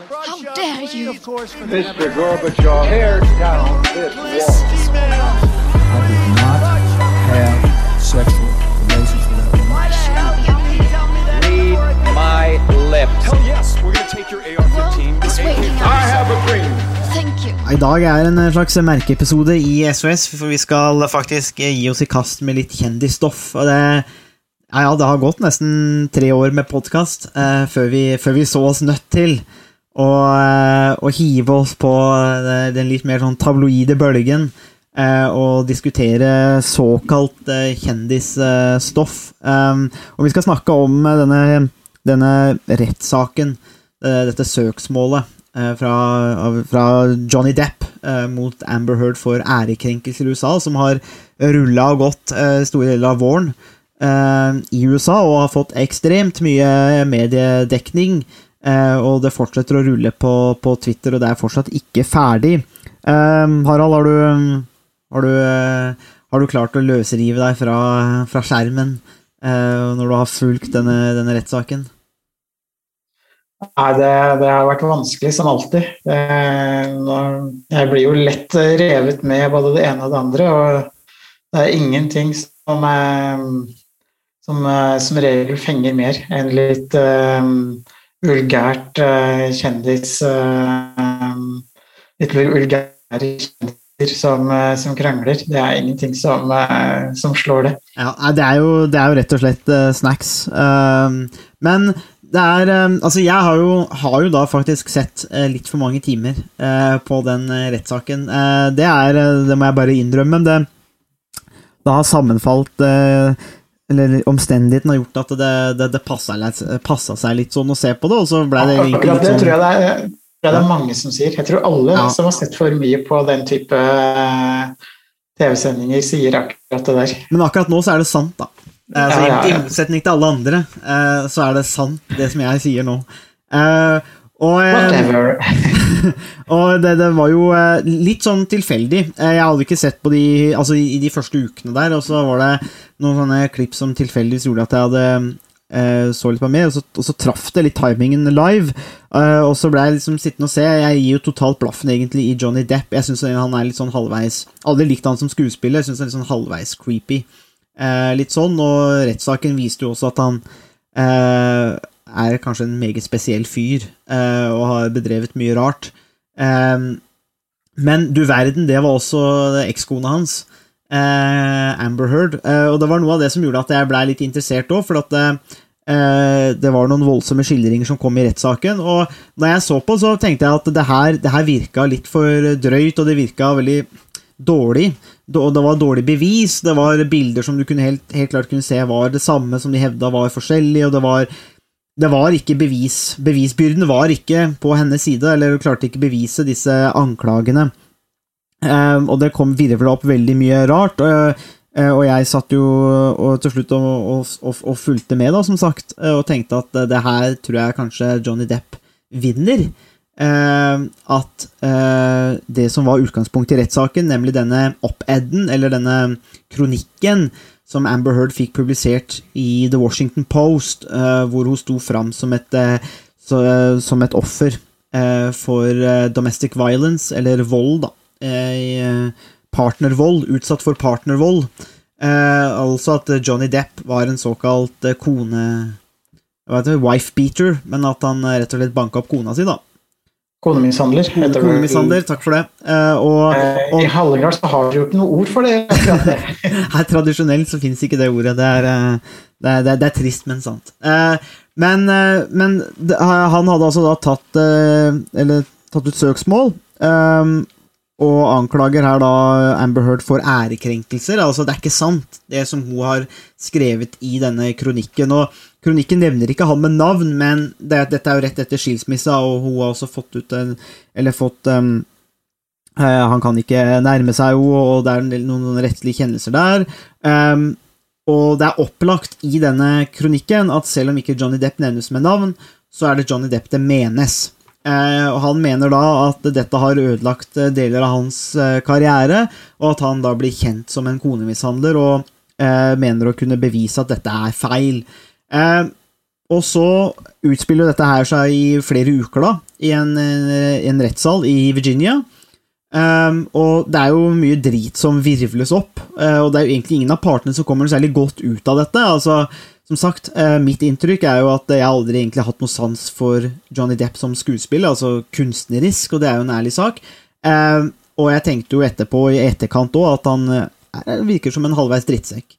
How dare you? Mr. Gorbachev, tear down this wall. I did not have sexual relations with that woman. Read my lips. Hell yes, we're gonna take your AR-15. It's waking up. I have a dream. I dag er en slags merkeepisode i SOS, for vi skal faktisk gi oss i kast med litt kjendisstoff. Og det, ja, ja, det har gått nesten tre år med podkast eh, før, før vi så oss nødt til å, og hive oss på eh, den litt mer sånn tabloide bølgen eh, og diskutere såkalt eh, kjendisstoff. Og vi skal snakke om eh, denne, denne rettssaken, eh, dette søksmålet eh, fra, fra Johnny Depp eh, mot Amber Heard for ærekrenkelser i USA, som har rulla og gått eh, store deler av våren eh, i USA og har fått ekstremt mye mediedekning. Eh, og det fortsetter å rulle på, på Twitter, og det er fortsatt ikke ferdig. Eh, Harald, har du, har, du, eh, har du klart å løsrive deg fra, fra skjermen når du har fulgt denne, denne rettssaken? Nei, det, det har vært vanskelig som alltid. Jeg blir jo lett revet med både det ene og det andre, og det er ingenting som, som som regel fenger mer enn litt eh, vulgært eh, kjendis eh, Litt vulgære kjendiser som, eh, som krangler. Det er ingenting som, eh, som slår det. Ja, det er jo, det er jo rett og slett eh, snacks. Um, men det er Altså, jeg har jo, har jo da faktisk sett eh, litt for mange timer eh, på den eh, rettssaken. Eh, det er eh, Det må jeg bare innrømme. Det, det har sammenfalt eh, Eller omstendighetene har gjort at det, det, det passa, seg litt sånn å se på det, og så ble det egentlig litt det sånn tror jeg det er, det er mange som sier. Jeg tror alle Ja. som har sett for mye på den type eh, TV-sendinger, sier akkurat det der. Men akkurat nå så er det sant, da. Altså, så Ja, I motsetning til alle andre, eh, så er det sant, det som jeg sier nå. Og Whatever. og det, det var jo eh, litt sånn tilfeldig. Eh, jeg hadde ikke sett på de Altså i, de første ukene der, og så var det noen sånne klipp som tilfeldigvis gjorde at jeg hadde eh, så litt på mer, og så, og så traff det litt timingen live. og så ble jeg liksom sittende og se. Jeg gir jo totalt blaffen egentlig i Johnny Depp. Jeg syns han er litt sånn halvveis Aldri likt han som skuespiller. Jeg synes han er litt sånn halvveis creepy. Litt sånn, og rettssaken viste jo også at han eh, er kanskje en meget spesiell fyr eh, og har bedrevet mye rart. Eh, men du verden, det var også ekskona hans, eh, Amber Heard. Og det var noe av det som gjorde at jeg blei litt interessert òg, for at det var noen voldsomme skildringer som kom i rettssaken. Og når jeg så på, så tenkte jeg at det her, det her virka litt for drøyt, og det virka veldig dårlig. og Det var dårlig bevis, det var bilder som du helt, helt klart kunne se var det samme som de hevda var forskjellig, og det var det var ikke bevis Bevisbyrden var ikke på hennes side, eller hun klarte ikke bevise disse anklagene. Ehm, og det kom virvla opp veldig mye rart. Og, eh, og jeg satt jo og, til slutt og, og, og, fulgte med, da, som sagt, eh, og tenkte at det her tror jeg kanskje Johnny Depp vinner. Ehm, at eh, det som var utgangspunktet i rettssaken, nemlig denne op-eden, eller denne kronikken, som Amber Heard fikk publisert i The Washington Post, eh, hvor hun sto fram som et, eh, eh, som et offer for domestic violence, eller vold, da. Partnervold, utsatt for partnervold. Altså at Johnny Depp var en såkalt kone... jeg vet ikke, Wife beater, men at han rett og slett banka opp kona si, da. Konemishandler. heter. Konemishandler, takk for det. Eh, og, Eh, og I Hallingdal så har dere jo ikke noe ord for det. det. Her tradisjonelt så fins ikke det ordet. Det er, eh, det er, det er, det er trist, men sant. Men, men han hadde altså da tatt Eller tatt ut søksmål. Og anklager her da Amber Heard for ærekrenkelser. Altså, det er ikke sant, det som hun har skrevet i denne kronikken. Og kronikken nevner ikke han med navn, men det, dette er jo rett etter skilsmissa, og hun har også fått ut en Eller fått um, uh, han kan ikke nærme seg henne, og det er noen, noen rettslige kjennelser der. Um, og det er opplagt i denne kronikken at selv om ikke Johnny Depp nevnes med navn, så er det Johnny Depp det menes. Eh, og han mener da at dette har ødelagt eh, deler av hans eh, karriere, og at han da blir kjent som en konemishandler, og eh, mener å kunne bevise at dette er feil. Eh, og så utspiller dette her seg i flere uker, da, i en, eh, en rettssal i Virginia. Um, og det er jo mye drit som virvles opp, uh, og det er jo egentlig ingen av partene som kommer særlig godt ut av dette. Altså, som sagt, Mitt inntrykk er jo at jeg aldri egentlig har hatt noe sans for Johnny Depp som skuespiller, altså kunstnerisk, og det er jo en ærlig sak. Og jeg tenkte jo etterpå, i etterkant òg, at han virker som en halvveis drittsekk.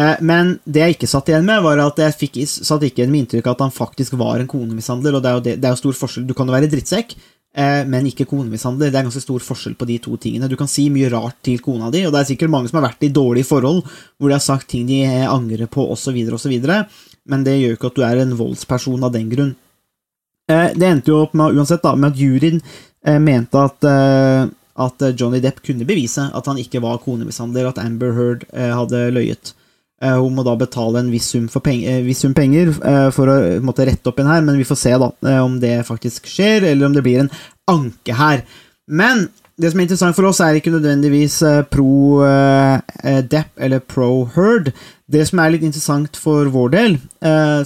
Uh, men det jeg ikke satt igjen med, var at jeg fikk, satt ikke igjen med inntrykk av at han faktisk var en konemishandler, og det er jo, det, det er jo stor forskjell. Du kan jo være drittsekk, uh, men ikke konemishandler. Det er ganske stor forskjell på de to tingene. Du kan si mye rart til kona di, og det er sikkert mange som har vært i dårlige forhold, hvor de har sagt ting de angrer på, osv., osv., men det gjør jo ikke at du er en voldsperson av den grunn. Det endte jo opp med, uansett da, med at juryen mente at at Johnny Depp kunne bevise at han ikke var konemishandler, at Amber Heard eh, hadde løyet. Eh, hun må da betale en viss sum, penger, viss sum penger eh, for å måtte rette opp en her, men vi får se da om det faktisk skjer, eller om det blir en anke her. Men det som er interessant for oss, er ikke nødvendigvis pro Depp eller pro Heard. Det som er litt interessant for vår del,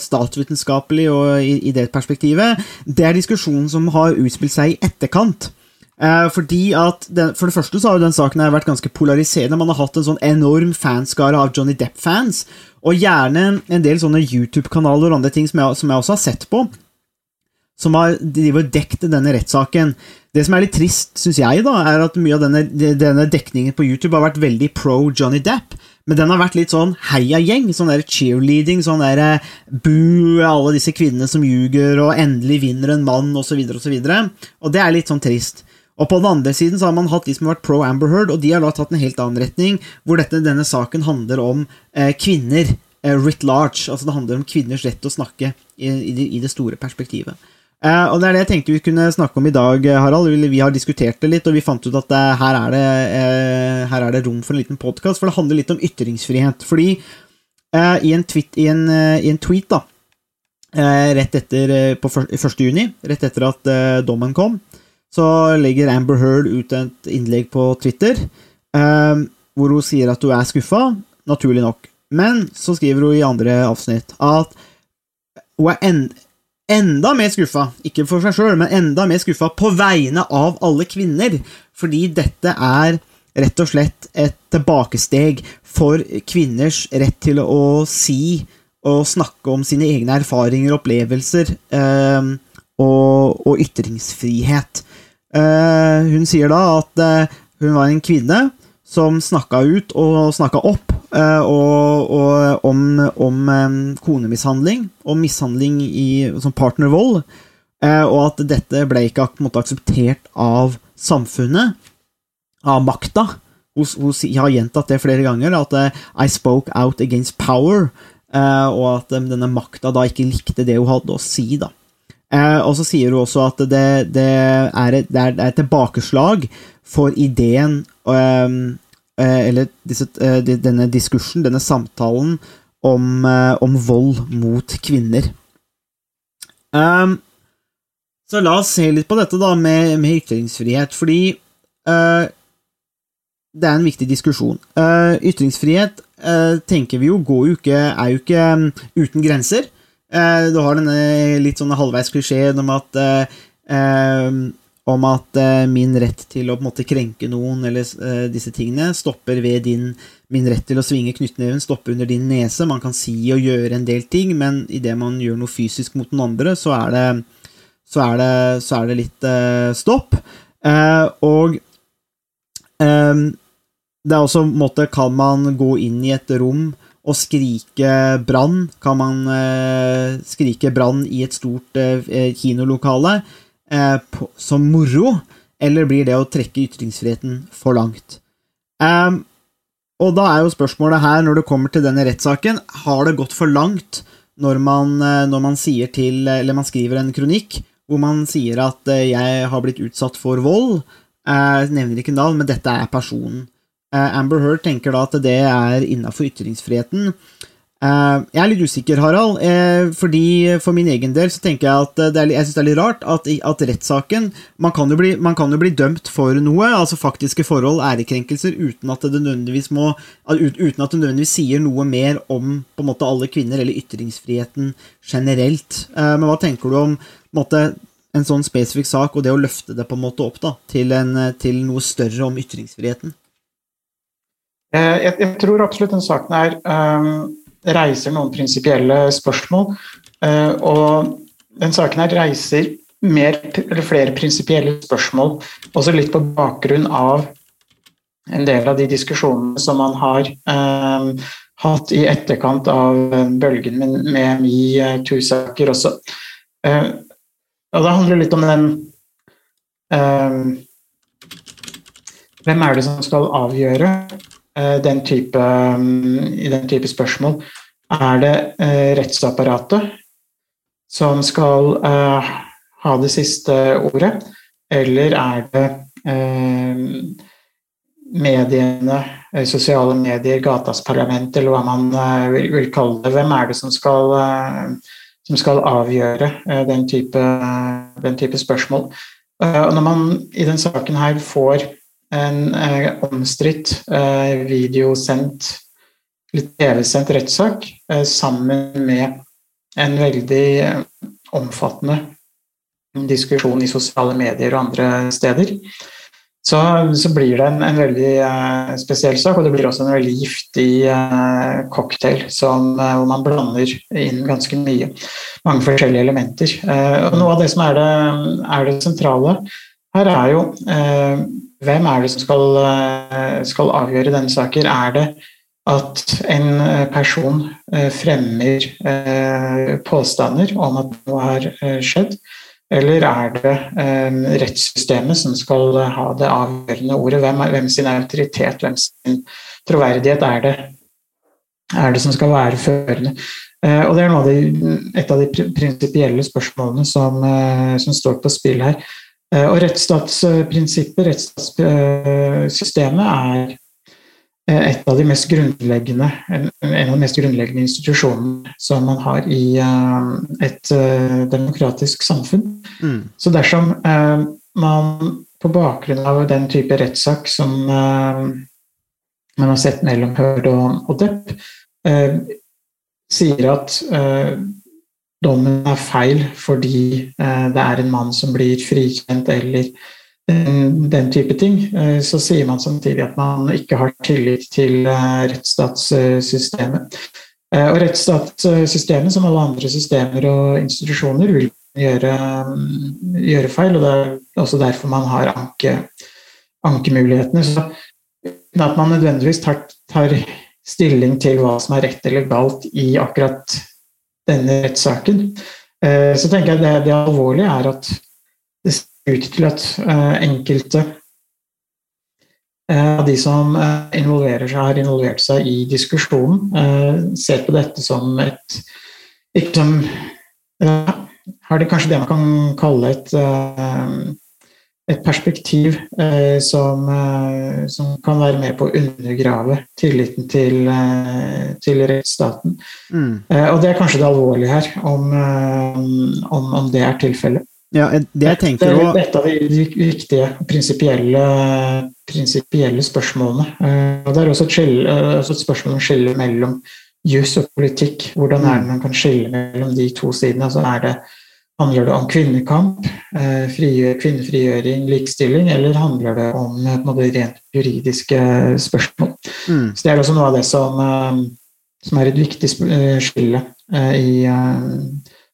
statsvitenskapelig og i det perspektivet, det er diskusjonen som har utspilt seg i etterkant. Eh, fordi at den, For det første så har jo den saken her vært ganske polariserende. Man har hatt en sånn enorm fanskare av Johnny Depp-fans, og gjerne en del sånne YouTube-kanaler og andre ting som jeg, som jeg, også har sett på, som har dekket denne rettssaken. Det som er litt trist, syns jeg, da, er at mye av denne, denne, dekningen på YouTube har vært veldig pro Johnny Depp. Men den har vært litt sånn heiagjeng, sånn der cheerleading, sånn der boo, alle disse kvinnene som ljuger, og endelig vinner en mann, osv., osv. Og, så og det er litt sånn trist. Og på den andre siden så har man hatt de som har vært pro Amber Heard, og de har da tatt en helt annen retning, hvor dette, denne saken handler om eh, kvinner eh, writ large. Altså det handler om kvinners rett til å snakke i, i, det, i det, store perspektivet. Eh, og det er det jeg tenkte vi kunne snakke om i dag, eh, Harald. Vi, har diskutert det litt, og vi fant ut at det, eh, her, er det, eh, her, er det, rom for en liten podkast, for det handler litt om ytringsfrihet. Fordi i en, tweet, i, en, i, en tweet, da, rett etter på 1. juni, rett etter at dommen kom, så legger Amber Heard ut et innlegg på Twitter eh, hvor hun sier at hun er skuffa, naturlig nok. Men så skriver hun i andre avsnitt at hun er en, enda mer skuffa, ikke for seg sjøl, men enda mer skuffa på vegne av alle kvinner, fordi dette er rett og slett et tilbakesteg for kvinners rett til å si og snakke om sine egne erfaringer opplevelser eh, og, og ytringsfrihet. Eh, hun sier da at eh, hun var en kvinne som snakka ut og snakka opp eh, og, og om, om konemishandling og mishandling i, som partnervold, og at dette ble ikke måte, akseptert av samfunnet, av makta. Hun, hun, har gjentatt det flere ganger, at I spoke out against power, og at denne makta da ikke likte det hun hadde å si. da. Eh, og så sier hun også at det, det, er, et, det er, et, tilbakeslag for ideen eh, eh Eller disse, eh, denne diskursen, denne samtalen, om, eh, om vold mot kvinner. Um, så la oss se litt på dette da med, med ytringsfrihet, fordi uh, det er en viktig diskusjon. Uh, ytringsfrihet uh, tenker vi jo jo ikke, er jo ikke um, uten grenser. Eh, du har denne litt sånn halvveis klisjeen om at eh, om at min rett til å på en måte krenke noen, eller disse tingene, stopper ved din Min rett til å svinge knyttneven stopper under din nese. Man kan si og gjøre en del ting, men idet man gjør noe fysisk mot den andre, så er det, så er det, så er det litt stopp. og det er også en måte Kan man gå inn i et rom å skrike brann Kan man eh, skrike brann i et stort eh, eh kinolokale eh, på, som moro, eller blir det å trekke ytringsfriheten for langt? Um, og da er jo spørsmålet her, når det kommer til denne rettssaken, har det gått for langt når man, eh, når man sier til Eller man skriver en kronikk hvor man sier at eh, 'jeg har blitt utsatt for vold', nevner ikke navn, men dette er personen. Eh, Amber Heard tenker da at det er innafor ytringsfriheten. Eh, jeg er litt usikker, Harald, eh, fordi for min egen del så tenker jeg at det er, jeg synes det er litt rart at, at rettssaken man, kan man kan jo bli dømt for noe, altså faktiske forhold, ærekrenkelser, uten at det nødvendigvis må uten at det nødvendigvis sier noe mer om på en måte alle kvinner eller ytringsfriheten generelt. Men hva tenker du om en, måte, en sånn spesifikk sak og det å løfte det på en måte opp da, til, en, til noe større om ytringsfriheten? Jeg, jeg, tror absolutt den saken er um reiser noen prinsipielle spørsmål. Uh, og den saken her reiser mer, flere prinsipielle spørsmål, også litt på bakgrunn av en del av de diskusjonene som man har um, hatt i etterkant av bølgen med, med metoo-saker også. Uh, og det handler litt om den um, Hvem er det som skal avgjøre Eh, den type, mm, i den type spørsmål. Er det eh, rettsapparatet som skal eh, ha det siste ordet, eller er det mediene, sosiale medier, gatas parlament, eller hva man vil kalle det. Hvem er det som skal, som skal avgjøre den type, den type spørsmål? Og når man i den saken her får en eh, omstridt eh, videosendt, litt TV-sendt rettssak eh, sammen med en veldig eh, omfattende diskusjon i sosiale medier og andre steder. Så, så blir det en, en veldig eh, spesiell sak, og det blir også en veldig giftig eh, cocktail som, hvor man blander inn ganske mye. Mange forskjellige elementer. og Noe av det som er det, er det sentrale her, er jo hvem er det som skal, eh, skal avgjøre denne saken? Er det at en eh, person eh, fremmer påstander om at noe har skjedd? Eller er det rettssystemet som skal ha det avgjørende ordet? Hvem, er, hvem sin autoritet, hvem sin troverdighet er det, er det som skal være førende? Og Det er av de, et av de prinsipielle spørsmålene som, som står på spill her. Eh, og rettsstatsprinsippet, rettsstatssystemet, er eh, et av de mest grunnleggende, en av de mest grunnleggende institusjonene som man har i eh, et demokratisk samfunn. Mm. Så dersom man på bakgrunn av den type rettssak som man har sett mellom Hørd og, Depp, sier at dommen er feil fordi eh, det er en mann som blir frikjent, eller den, den, type ting, eh, så sier man samtidig at man ikke har tillit til eh, rettsstatssystemet. Og rettsstatssystemet, som alle andre systemer og institusjoner, vil gjøre, gjøre feil, og det er også derfor man har anke, ankemulighetene. Så at man nødvendigvis tar, tar stilling til hva som er rett eller galt i akkurat denne rettssaken. Eh, så tenker jeg det, det alvorlige er at det ser ut til at eh, enkelte eh, av de som involverer seg, har involvert seg i diskusjonen, ser på dette som et ikke som, Har det kanskje det man kan kalle et et perspektiv eh, som, eh, som, kan være med på å undergrave tilliten til, eh, til rettsstaten. Mm. Eh, og det er kanskje det alvorlige her, om, eh, om, om det er tilfellet. Ja, det jeg tenker det er et av de viktige prinsipielle, prinsipielle spørsmålene. Eh, og det er også et, skille, også et spørsmål om skillet mellom juss og politikk. Hvordan er det man kan skille mellom de to sidene? Altså er det Handler det om kvinnekamp, eh, kvinnefrigjøring, likestilling, eller handler det om noe måte, rent juridiske spørsmål? Mm. Så Det er også noe av det som, eh, som er et viktig skille i,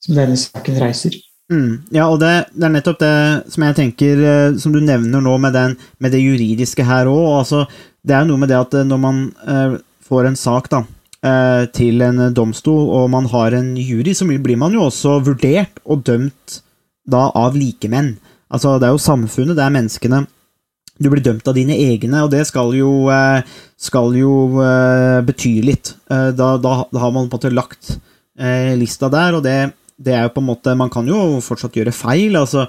som denne saken reiser. Mm. Ja, og det, det, er nettopp det som jeg tenker, som du nevner nå med, den, med det juridiske her òg. Altså, det er jo noe med det at når man eh, får en sak, da, Eh, til en domstol, og man har en jury, så blir man jo også vurdert og dømt da av likemenn. Altså, det er jo samfunnet, det er menneskene. Du blir dømt av dine egne, og det skal jo, eh, skal jo eh, bety litt. Da, da, da, har man på en måte lagt lista der, og det, det, er jo på en måte Man kan jo fortsatt gjøre feil, altså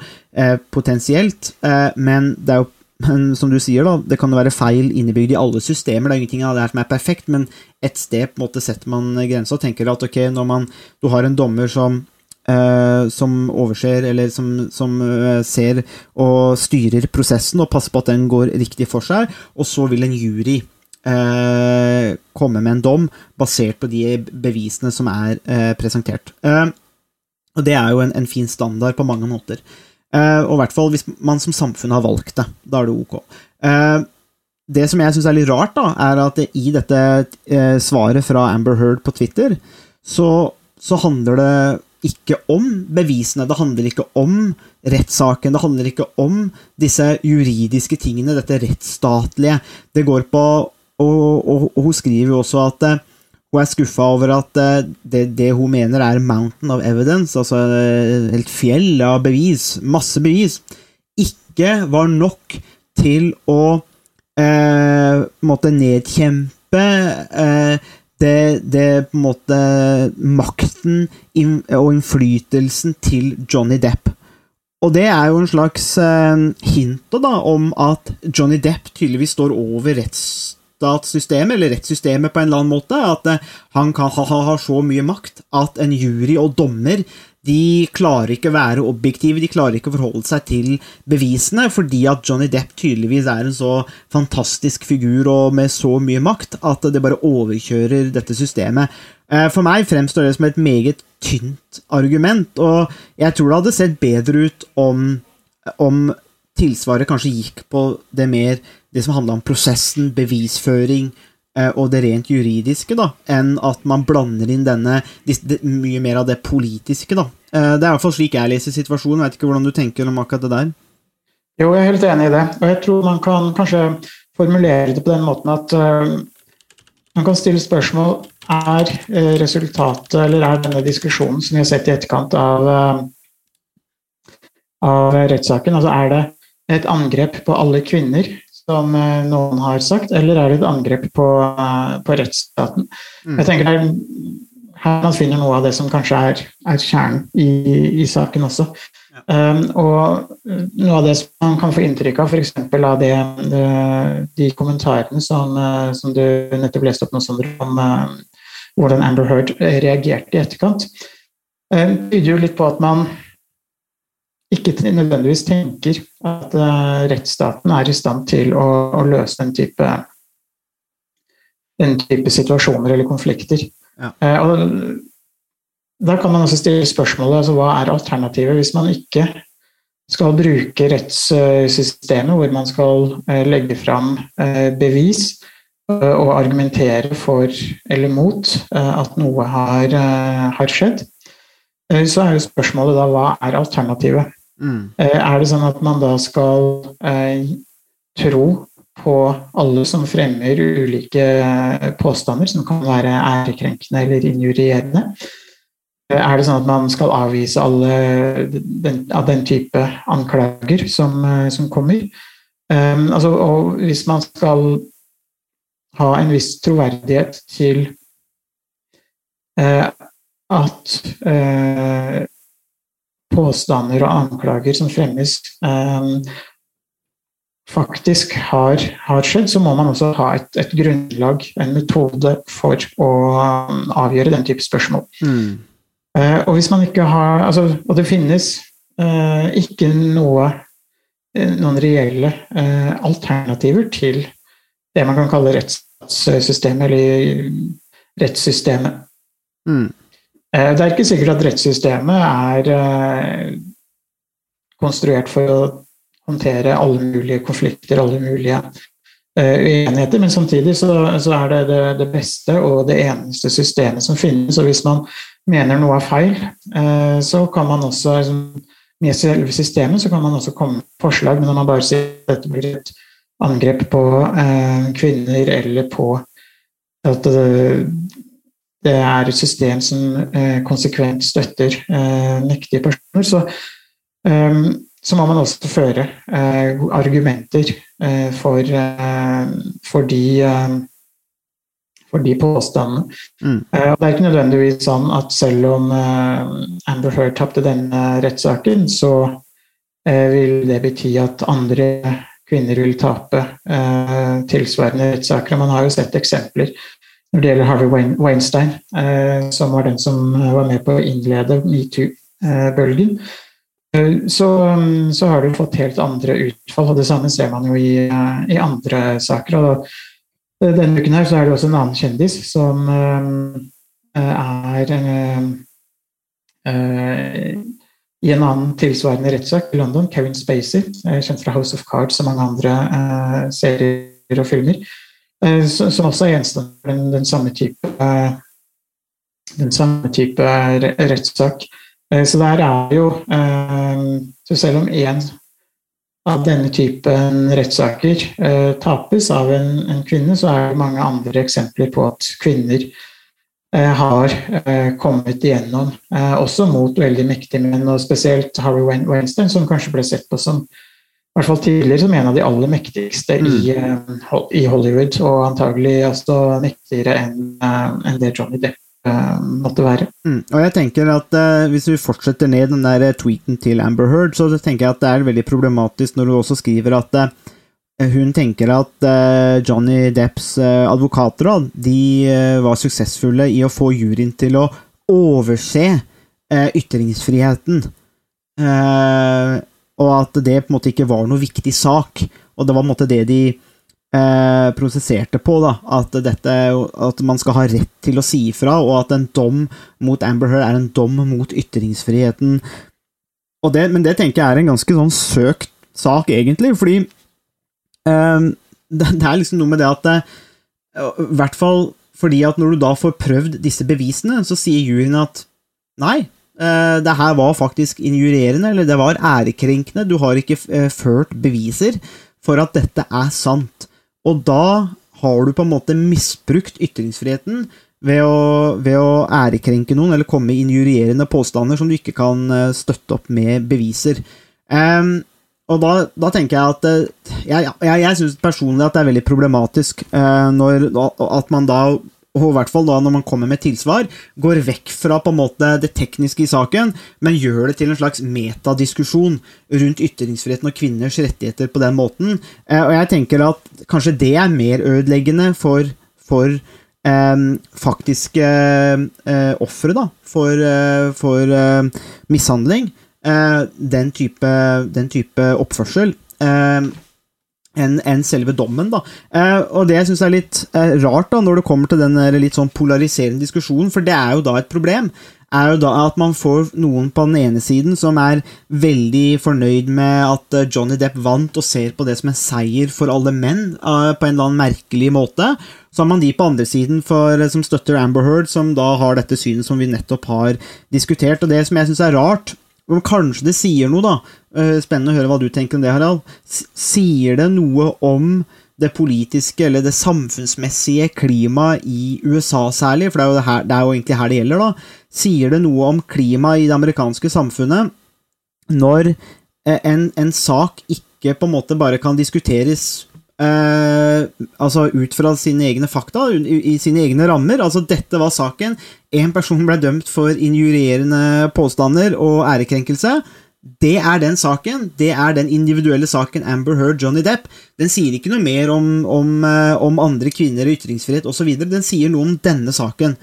potensielt, men det er jo men som du sier, da, det kan være feil innebygd i alle systemer. Det er ingenting av det her som er perfekt, men et sted på en måte setter man grensa og tenker at ok, når man, du har en dommer som Uh, som overser, eller som, som uh, ser og styrer prosessen og passer på at den går riktig for seg, og så vil en jury uh, komme med en dom basert på de bevisene som er presentert. Og det er jo en, en, fin standard på mange måter. Eh, og i hvert fall hvis man som samfunn har valgt det. Da er det ok. Eh, det som jeg syns er litt rart, da, er at i dette eh, svaret fra Amber Heard på Twitter, så, så handler det ikke om bevisene, det handler ikke om rettssaken, det handler ikke om disse juridiske tingene, dette rettsstatlige. Det går på og, og, og, hun skriver jo også at hun er skuffa over at uh, det, det, hun mener er 'mountain of evidence', altså et helt fjell av bevis, masse bevis, ikke var nok til å måtte nedkjempe det, det, på en måte makten og innflytelsen til Johnny Depp. Og det er jo en slags hint da, om at Johnny Depp tydeligvis står over retts rettsstatssystemet, eller rettssystemet på en eller annen måte, at eh, han kan ha, ha, så mye makt at en jury og dommer de klarer ikke å være objektive, de klarer ikke å forholde seg til bevisene, fordi at Johnny Depp tydeligvis er en så fantastisk figur og med så mye makt at det bare overkjører dette systemet. Eh, for meg fremstår det som et meget tynt argument, og jeg tror det hadde sett bedre ut om, om tilsvaret kanskje gikk på det mer det som handla om prosessen, bevisføring eh, og det rent juridiske, da, enn at man blander inn denne mye mer av det politiske. da. Eh, det er i hvert fall slik jeg leser situasjonen. Vet ikke hvordan du tenker om akkurat det der? Jo, jeg er helt enig i det. Og jeg tror man kan kanskje formulere det på den måten at uh, man kan stille spørsmål er resultatet, eller er denne diskusjonen som vi har sett i etterkant av, uh, av rettssaken, altså er det et angrep på alle kvinner som eh, noen har sagt, eller er det et angrep på, eh, på rettsstaten? Mm. Jeg tenker det er her man finner noe av det som kanskje er, er kjernen i, i, saken også. Ja. Um, og noe av det som man kan få inntrykk av, f.eks. av det, de, de kommentarene som, eh, som, du nettopp leste opp nå, Sondre, om uh, hvordan Amber Heard reagerte i etterkant, tyder jo litt på at man ikke nødvendigvis tenker at uh, rettsstaten er i stand til å, å løse den type, den type, situasjoner eller konflikter. Ja. Uh, og da kan man også stille spørsmålet altså, hva er alternativet hvis man ikke skal bruke rettssystemet, hvor man skal uh, legge fram bevis og argumentere for eller mot at noe har, har skjedd. Så er jo spørsmålet da hva er alternativet? Mm. Eh, er det sånn at man da skal eh, tro på alle som fremmer ulike eh, påstander som kan være ærekrenkende eller injurierende? Eh, er det sånn at man skal avvise alle den, av den type anklager som, som kommer? Um, altså, og hvis man skal ha en viss troverdighet til uh, at uh, påstander og anklager som fremmes, um, faktisk har, har, skjedd, så må man også ha et, et, grunnlag, en metode, for å um, avgjøre den type spørsmål. Mm. Uh, og hvis man ikke har altså, Og det finnes uh, ikke noe, uh, noen reelle alternativer til det man kan kalle rettssystemet, eller rettssystemet. Mm. Eh, det er ikke sikkert at rettssystemet er eh, konstruert for å håndtere alle mulige konflikter, alle mulige eh, uenigheter, men samtidig så, er det, det, det beste og det eneste systemet som finnes. Og hvis man mener noe er feil, så kan man også liksom, med selve systemet så kan man også komme med forslag, men når man bare sier at dette blir et angrep på kvinner eller på at det er et system som eh, konsekvent støtter eh, mektige personer, så, eh, så, må man også føre eh, argumenter for, for, de, for de påstandene. Mm. det er ikke nødvendigvis sånn at selv om Amber Heard tapte denne rettssaken, så vil det bety at andre kvinner vil tape tilsvarende rettssaker. Man har jo sett eksempler når det gjelder Harvey Weinstein, eh, som var den som eh, var med på å innlede metoo-bølgen. Eh, så, mm, så har jo fått helt andre utfall, og det samme ser man jo i, i andre saker. Og denne uken her så er det også en annen kjendis som er i en annen tilsvarende rettssak i London, Kevin Spacey, kjent fra House of Cards og mange andre serier og filmer, som som også er den, den samme type eh, den samme type rettssak. Eh, Så der er jo eh, Så selv om én av denne typen rettssaker eh, tapes av en, en kvinne, så er det mange andre eksempler på at kvinner eh, har eh, kommet igjennom, eh, også mot veldig mektige menn, og spesielt Harvey Weinstein, som kanskje ble sett på som i hvert fall tidligere som en av de aller mektigste i, eh, i Hollywood, og antagelig også mektigere enn en det Johnny Depp eh, måtte være. Mm. Og jeg tenker at uh, Hvis vi fortsetter ned den der eh, tweeten til Amber Heard, så tenker jeg at det er veldig problematisk når du også skriver at uh, hun tenker at uh, Johnny Depps eh, advokater da, de eh, var suksessfulle i å få juryen til å overse eh, ytringsfriheten. Eh, og at det på en måte ikke var noe viktig sak. Og det var på en måte det de eh, prosesserte på, da. At, dette, at man skal ha rett til å si ifra, og at en dom mot Amber Heard er en dom mot ytringsfriheten. Det, men det tenker jeg er en ganske sånn søkt sak, egentlig, fordi eh, det, det er liksom noe med det at det, I hvert fall fordi at når du da får prøvd disse bevisene, så sier juryen at nei, eh, det her var faktisk injurierende, eller det var ærekrenkende, du har ikke eh, ført beviser for at dette er sant. Og da har du på en måte misbrukt ytringsfriheten ved å, ved å ærekrenke noen eller komme med injurierende påstander som du ikke kan eh, støtte opp med beviser. Um, og da, da tenker jeg at eh, Jeg, jeg, jeg syns personlig at det er veldig problematisk uh, når, at man da og i hvert fall da når man kommer med tilsvar, går vekk fra på en måte det tekniske i saken, men gjør det til en slags metadiskusjon rundt ytringsfriheten og kvinners rettigheter på den måten. Eh, og jeg tenker at kanskje det er mer ødeleggende for, for eh, faktiske eh, ofre, for, eh, for eh, mishandling. Eh, den, type, den type oppførsel. Enn en selve dommen. da. Eh, og det jeg er litt eh, rart, da, når det kommer til den litt sånn polariserende diskusjonen, for det er jo da et problem, er jo da at man får noen på den ene siden som er veldig fornøyd med at eh, Johnny Depp vant, og ser på det som en seier for alle menn, eh, på en eller annen merkelig måte. Så har man de på andre siden for, eh, som støtter Amber Heard, som da har dette synet som vi nettopp har diskutert. Og det som jeg syns er rart, men kanskje det sier noe, da. Eh, Spennende å høre hva du tenker om det, Harald. Sier det noe om det politiske eller det samfunnsmessige klimaet i USA særlig, for det er, jo det, her, det er jo egentlig her det gjelder, da. Sier det noe om klimaet i det amerikanske samfunnet når eh, en, en sak ikke på en måte bare kan diskuteres eh, altså ut fra sine egne fakta, i, i sine egne rammer. Altså, dette var saken. En person ble dømt for injurierende påstander og ærekrenkelse. Det er den saken. Det er den individuelle saken Amber Heard, Johnny Depp. Den sier ikke noe mer om, om, eh, om andre kvinner, ytringsfrihet osv. Den sier noe om denne saken.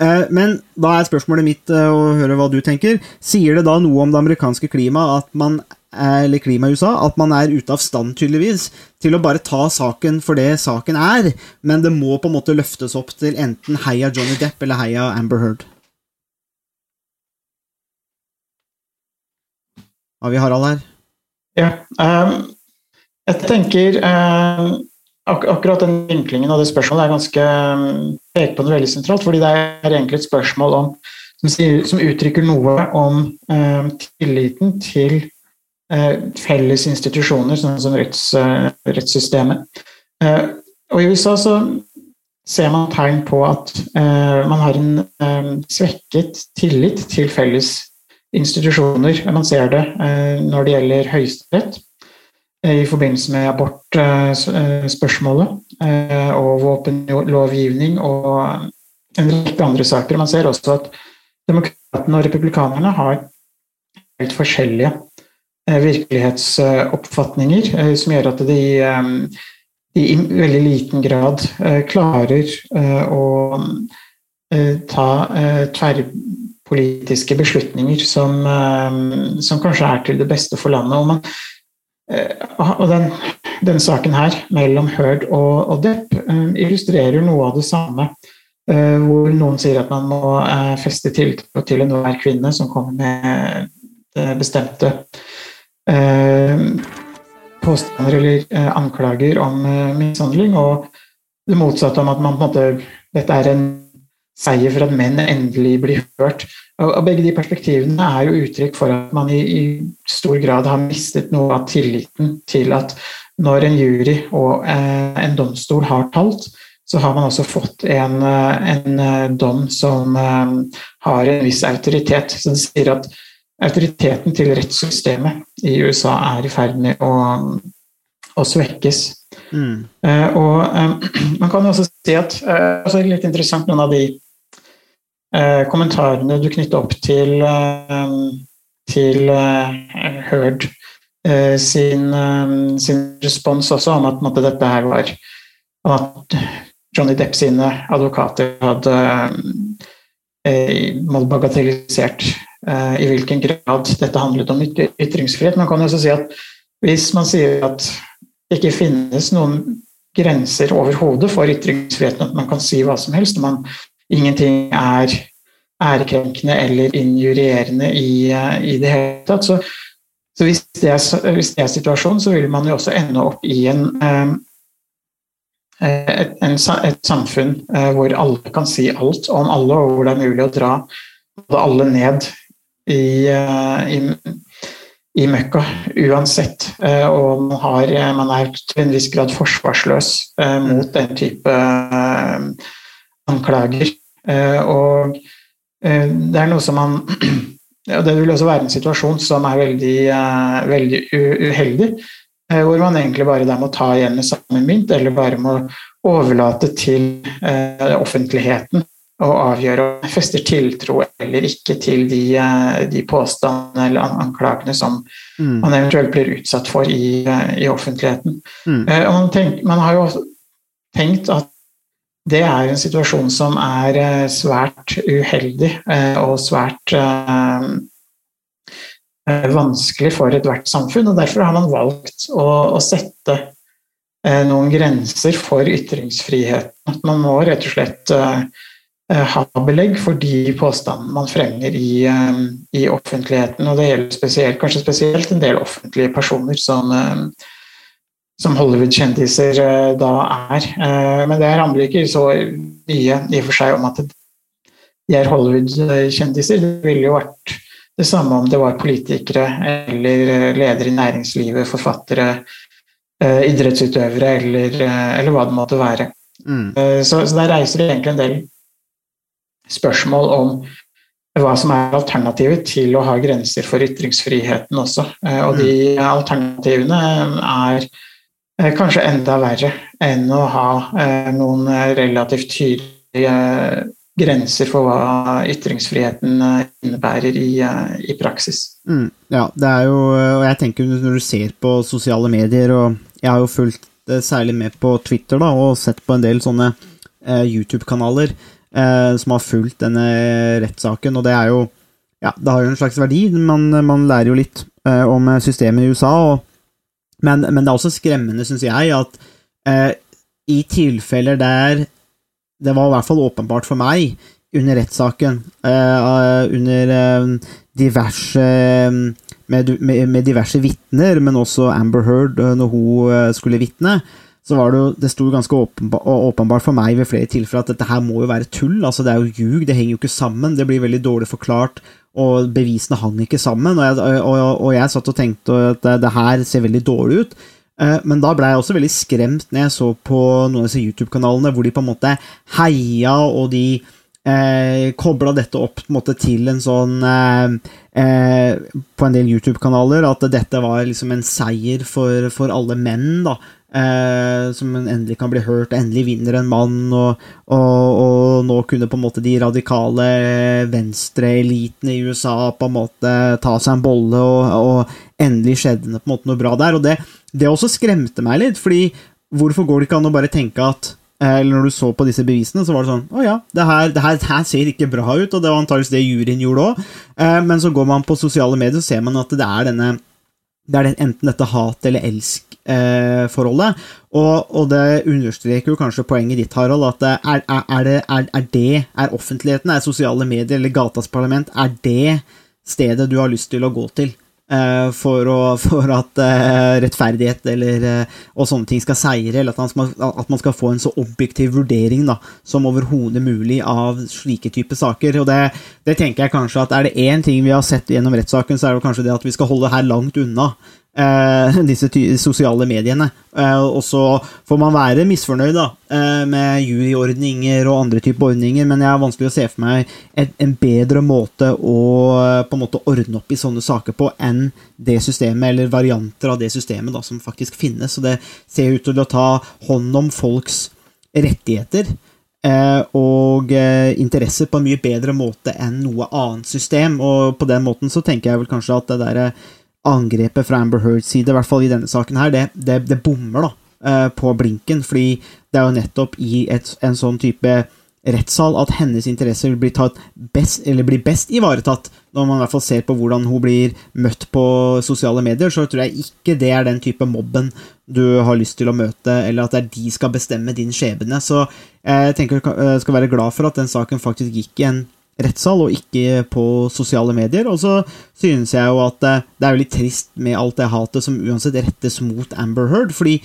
Eh, Men da er spørsmålet mitt eh, å høre hva du tenker. Sier det da noe om det amerikanske klimaet at man eller klimaet i USA, at man er ute av stand, tydeligvis, til å bare ta saken for det saken er, men det må på en måte løftes opp til enten heia Johnny Depp eller heia Amber Heard. Har vi Harald her? Ja. Um, jeg tenker um, ak akkurat den vinklingen av det spørsmålet er ganske ehm, peker på noe veldig sentralt, fordi det er egentlig et spørsmål om, som, sier, som uttrykker noe om ehm, tilliten til eh, felles institusjoner, sånn som retts, eh, rettssystemet. Eh, og I USA så ser man tegn på at eh, man har en eh, svekket tillit til felles institusjoner. Man ser det eh, når det gjelder Høyesterett eh, i forbindelse med abortspørsmålet eh, og våpenlovgivning og en rekke andre saker. Man ser også at demokratene og republikanerne har helt forskjellige eh, virkelighetsoppfatninger eh, som gjør at de, eh, i veldig liten grad eh, klarer eh, å eh, ta eh, tverrpolitiske beslutninger som, eh, som kanskje er til det beste for landet. Og, man, eh, og den, den saken her mellom Hørd og, og Depp eh, illustrerer noe av det samme. Eh, hvor noen sier at man må eh, feste tiltro til enhver kvinne som kommer med det bestemte eh, påstander eller eh, anklager om eh, mishandling, og det motsatte om at man på en måte Dette er en seier for at menn endelig blir hørt. Og, Begge de perspektivene er jo uttrykk for at man i, i stor grad har mistet noe av tilliten til at når en jury og eh, en domstol har talt, så har man også fått en, eh, en eh, dom som eh, har en viss autoritet. Så det sier at autoriteten til rettssystemet i USA er i ferd med å, å svekkes. Mm. Eh, og eh, man kan også si at eh, også litt interessant noen av de eh, kommentarene du knytter opp til, til eh, Heard sin, sin respons også om at måtte, dette her var at Johnny Depp sine advokater hadde eh, bagatellisert i hvilken grad dette handlet om ytringsfrihet. Man kan også si at hvis man sier at det ikke finnes noen grenser overhodet for ytringsfriheten, at man kan si hva som helst, man, ingenting er ærekrenkende eller injurierende i, eh, i det hele tatt, så, så hvis, det er, hvis det er situasjonen, så vil man jo også ende opp i en eh, et, en, et samfunn eh, hvor alle kan si alt om alle, og hvor det er mulig å dra alle ned i, eh, i, i møkka uansett. Eh, og man, har, eh, man er til en viss grad forsvarsløs mot den type anklager. Og det er noe som man og Det vil også være en situasjon som er veldig, veldig uheldig. Hvor man egentlig bare der må ta igjen med samme mynt, eller bare må overlate til offentligheten å avgjøre om jeg fester tiltro eller ikke til de, eh, de påstandene eller anklagene som Mm. man eventuelt blir utsatt for i, eh, i offentligheten. Mm. Eh, man, tenk, man har jo tenkt at det er en situasjon som er svært uheldig og svært vanskelig for ethvert samfunn. og Derfor har man valgt å, å sette noen grenser for ytringsfriheten. At man må rett og slett ha belegg for de påstandene man fremmer i, eh, i offentligheten. Og det gjelder spesielt, kanskje spesielt en del offentlige personer som, eh, som Hollywood-kjendiser eh, da er. Eh, Men det handler ikke så mye i og for seg om at de er Hollywood-kjendiser. Det ville jo vært det samme om det var politikere eller eh, ledere i næringslivet, forfattere, eh, idrettsutøvere eller, eh, eller hva det måtte være. Mm. Eh, Så, så der reiser det egentlig en del spørsmål om hva som er alternativet til å ha grenser for ytringsfriheten også. Eh, Og de alternativene er eh, kanskje enda verre enn å ha eh, noen relativt tydelige grenser for hva ytringsfriheten innebærer i, i praksis. Mm, ja, det er jo Og jeg tenker når du ser på sosiale medier, og jeg har jo fulgt særlig med på Twitter, da, og sett på en del sånne eh, YouTube-kanaler som har fulgt denne rettssaken, og det er jo Ja, det har jo en slags verdi, man, man lærer jo litt eh, om systemet i USA, og, men, men det er også skremmende, syns jeg, at eh, i tilfeller der det var i hvert fall åpenbart for meg under rettssaken, eh, under eh, diverse med, med, med diverse vitner, men også Amber Heard eh, når hun eh, skulle vitne, så var det jo Det sto ganske åpenbart åpenbart for meg ved flere tilfeller at dette her må jo være tull. altså Det er jo ljug, det henger jo ikke sammen. Det blir veldig dårlig forklart, og bevisene hang ikke sammen. Og jeg, og, og jeg satt og tenkte at det, her ser veldig dårlig ut. Eh, Men da ble jeg også veldig skremt når jeg så på noen av disse YouTube-kanalene hvor de på en måte heia, og de eh, kobla dette opp på en måte til en sånn eh, eh, På en del YouTube-kanaler at dette var liksom en seier for, for alle menn, da. Eh, som endelig kan bli hørt, endelig vinner en mann, og, og, og nå kunne på en måte de radikale venstreelitene i USA på en måte ta seg en bolle, og, og endelig skjedde det på en måte noe bra der. Og det, det også skremte meg litt, fordi hvorfor går det ikke an å bare tenke at eh, eller når du så på disse bevisene, så var det sånn Å ja, det her, det her, det her ser ikke bra ut, og det var antakeligvis det juryen gjorde òg. Men så går man på sosiale medier, så ser man at det er denne det er enten dette hat- eller elsk-forholdet. og, og, det understreker jo kanskje poenget ditt, Harald, at er, er, det, er, er, det Er offentligheten, er sosiale medier eller gatas parlament, er det stedet du har lyst til å gå til? Uh, for, å, for, at uh, rettferdighet eller, uh, og sånne ting skal seire, eller at skal, at man skal få en så objektiv vurdering da, som overhodet mulig av slike typer saker. Og det, det, tenker jeg kanskje at Er det én ting vi har sett gjennom rettssaken, så er det kanskje det at vi skal holde her langt unna eh, disse sosiale mediene. Eh, og så får man være misfornøyd da, eh, med juryordninger og andre typer ordninger, men jeg er vanskelig å se for meg en, bedre måte å på en måte ordne opp i sånne saker på enn det systemet, eller varianter av det systemet da, som faktisk finnes. Så det ser ut til å ta hånd om folks rettigheter eh, og eh, interesser på en mye bedre måte enn noe annet system. Og på den måten så tenker jeg vel kanskje at det derre angrepet fra Amber Heards side, i hvert fall i denne saken her, det, det, det bommer da, eh, på blinken. Fordi det er jo nettopp i et, en sånn type rettssal at hennes interesser blir, best, blir best ivaretatt, når man i hvert fall ser på hvordan hun blir møtt på sosiale medier, så tror jeg ikke det er den type mobben du har lyst til å møte, eller at det er de skal bestemme din skjebne. Så jeg tenker jeg skal være glad for at den saken faktisk gikk i en rettssal, og ikke på sosiale medier. Og så synes jeg jo at eh, det er veldig trist med alt det hatet som uansett rettes mot Amber Heard, fordi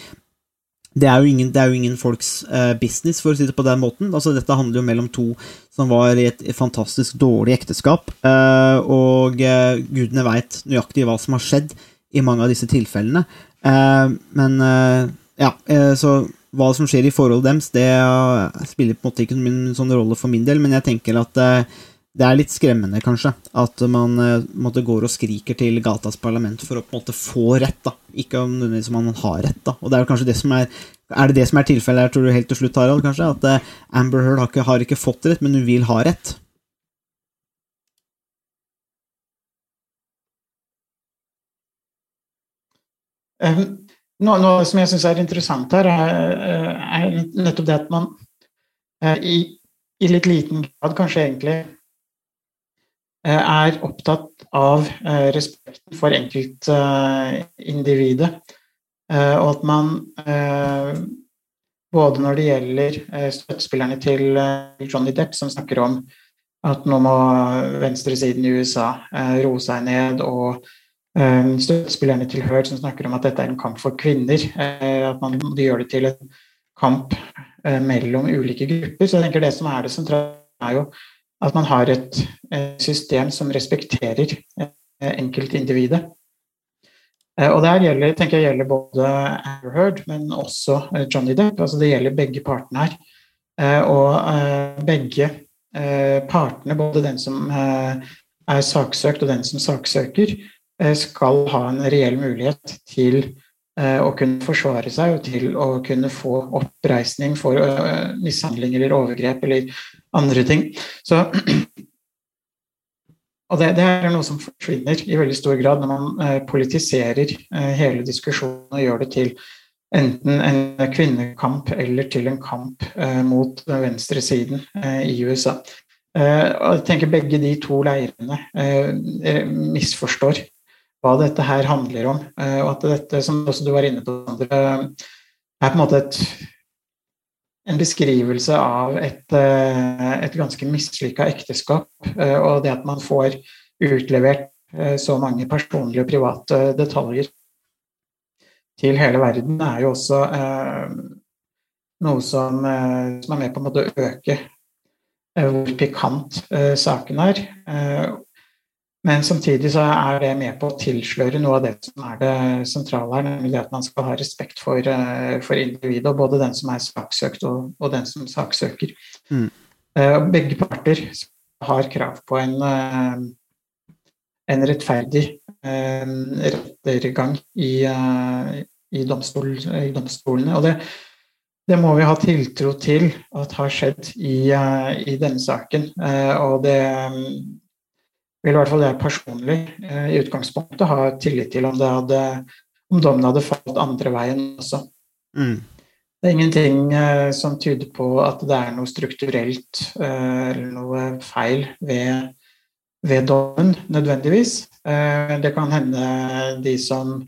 det er ingen, er jo ingen folks uh, business, for å si det på den måten. Altså, dette handler jo mellom to som var i et fantastisk dårlig ekteskap, uh, og gudene veit nøyaktig hva som har skjedd i mange av disse tilfellene. men ja, så hva som skjer i forholdet deres, det spiller på en måte ikke noen sånn rolle for min del, men jeg tenker at eh, det er litt skremmende, kanskje, at man eh, måtte går og skriker til gatas parlament for å på en måte få rett, da. Ikke om nødvendigvis man har rett, da. Og det er kanskje det som er Er det det som er tilfellet her, tror du, helt til slutt, Harald, kanskje? At Amber Heard har ikke, har ikke fått rett, men hun vil ha rett? Um, noe, som jeg syns er interessant her, er, nettopp det at man eh, i, i, litt liten grad kanskje egentlig eh, er opptatt av eh, respekten for enkeltindividet. Og at man både når det gjelder støttespillerne til Johnny Depp, som snakker om at nå må venstresiden i USA roe seg ned og støttespillerne til Hurt som snakker om at dette er en kamp for kvinner. Eh, at man gjør det til en kamp eh, mellom ulike grupper. Så jeg tenker det som er det sentrale, er jo at man har et, system som respekterer eh, enkeltindividet. Og det gjelder, tenker jeg gjelder både Heard, men også Johnny Depp. altså Det gjelder begge partene her. Og begge partene, både den som er saksøkt og den som saksøker, Eh, skal ha en reell mulighet til eh, å kunne forsvare seg og til å kunne få oppreisning for eh, mishandling eller overgrep eller andre ting. Så, og det, det, er noe som forsvinner i veldig stor grad når man politiserer hele diskusjonen og gjør det til enten en kvinnekamp eller til en kamp mot venstresiden i USA. jeg tenker begge de to leirene misforstår hva dette her handler om. Eh, og at dette, som også du var inne på, er på en måte et, en beskrivelse av et, eh, et ganske mislykka ekteskap. Eh, og det at man får utlevert så mange personlige og private detaljer til hele verden, er jo også noe som, som er med på å øke hvor pikant saken er. Men samtidig så er det med på å tilsløre noe av det som er det sentrale her, nemlig at man skal ha respekt for, eh, for individet, både den som er saksøkt og, og den som saksøker. Mm. Uh, begge parter har krav på en, uh, en rettferdig rettergang i, i, domstol, i, domstolene. Og det, det må vi ha tiltro til at har skjedd i, eh, i denne saken. Eh, og det vil i hvert fall jeg personlig eh, i utgangspunktet ha tillit til om, det hadde, om dommen hadde falt andre veien også. Mm. Det er ingenting eh, som tyder på at det er noe strukturelt eh, eller noe feil ved, ved dommen, nødvendigvis. Eh, det kan hende de som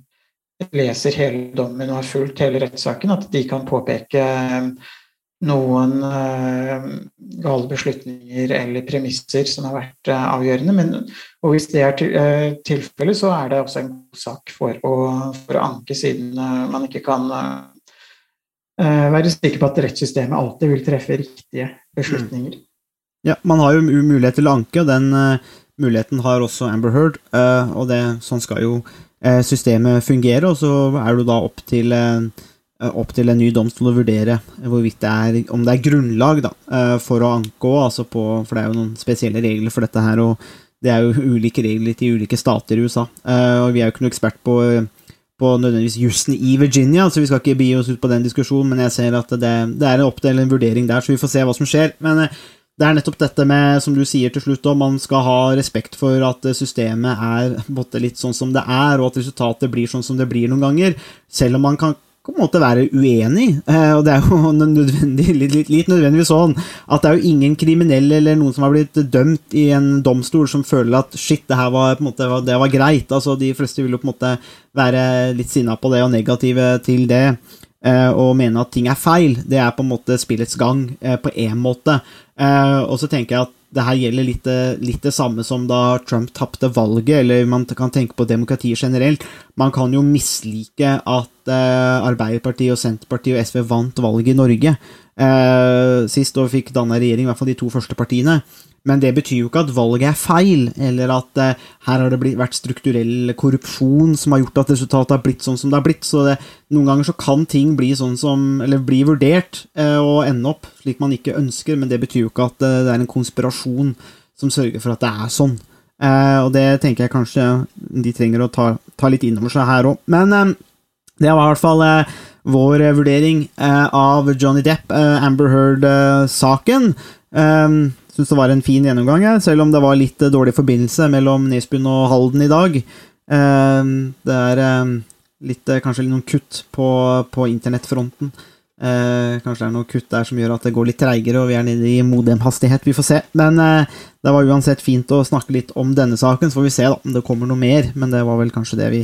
leser hele dommen og har fulgt hele rettssaken, at de kan påpeke noen uh, gale beslutninger eller premisser som har vært uh, avgjørende. Men, og hvis det er til, uh, tilfellet, så er det også en god sak for å, for å anke, siden man ikke kan være sikker på at rettssystemet alltid vil treffe riktige beslutninger. Mm. Ja, man har jo mulighet til å anke, og den muligheten har også Amber Heard. og det, sånn skal jo systemet fungere, og så er det da opp til Eh, opp til en ny domstol å vurdere hvorvidt det er, om det er grunnlag da, eh, for å anke altså for det er jo noen spesielle regler for dette her. og Det er jo ulike regler til ulike stater i USA. Eh, og Vi er jo ikke noe ekspert på, på nødvendigvis jussen i Virginia, så vi skal ikke bi oss ut på den diskusjonen, men jeg ser at det, det er opp til en vurdering der, så vi får se hva som skjer. men det er nettopp dette med, som du sier til slutt, om man skal ha respekt for at systemet er litt sånn som det er, og at resultatet blir sånn som det blir noen ganger. Selv om man kan på en måte være uenig, eh, og det er jo nødvendig, litt, litt, litt, nødvendigvis sånn at det er jo ingen kriminelle eller noen som har blitt dømt i en domstol som føler at shit, det her var, på en måte, det var greit. Altså, de fleste vil jo på en måte være litt sinna på det og negative til det. Eh, og mene at ting er feil. Det er på en måte spillets gang, eh, på én måte. Og så tenker jeg at det her gjelder litt, litt, det samme som da Trump tapte valget, eller man kan tenke på demokratiet generelt. Man kan jo mislike at eh, Arbeiderpartiet og Senterpartiet og SV vant valget i Norge eh, sist og fikk danna regjering, i hvert fall de to første partiene. Men det betyr jo ikke at valget er feil, eller at eh, her har det blitt, vært strukturell korrupsjon som har gjort at resultatet har blitt sånn som det har blitt. Så det, noen ganger så kan ting bli sånn som, eller bli vurdert eh, og ende opp slik man ikke ønsker, men det betyr jo ikke at eh, det er en konspirasjon som sørger for at det er sånn. Eh, og det tenker jeg kanskje de trenger å ta, ta litt inn over seg her òg. Men eh, det var i hvert fall eh, vår vurdering av Johnny Depp, Amber Heard-saken. Um, Syns det var en fin gjennomgang, jeg, selv om det var litt dårlig forbindelse mellom Nesbyen og Halden i dag. Ehm, det er ehm, litt, eh, kanskje noen kutt på, på internettfronten. Eh, kanskje det er noen kutt der som gjør at det går litt treigere, og vi er nede i modemhastighet. Vi får se. Men eh, det var uansett fint å snakke litt om denne saken, så får vi se da, om det kommer noe mer. Men det var vel kanskje det vi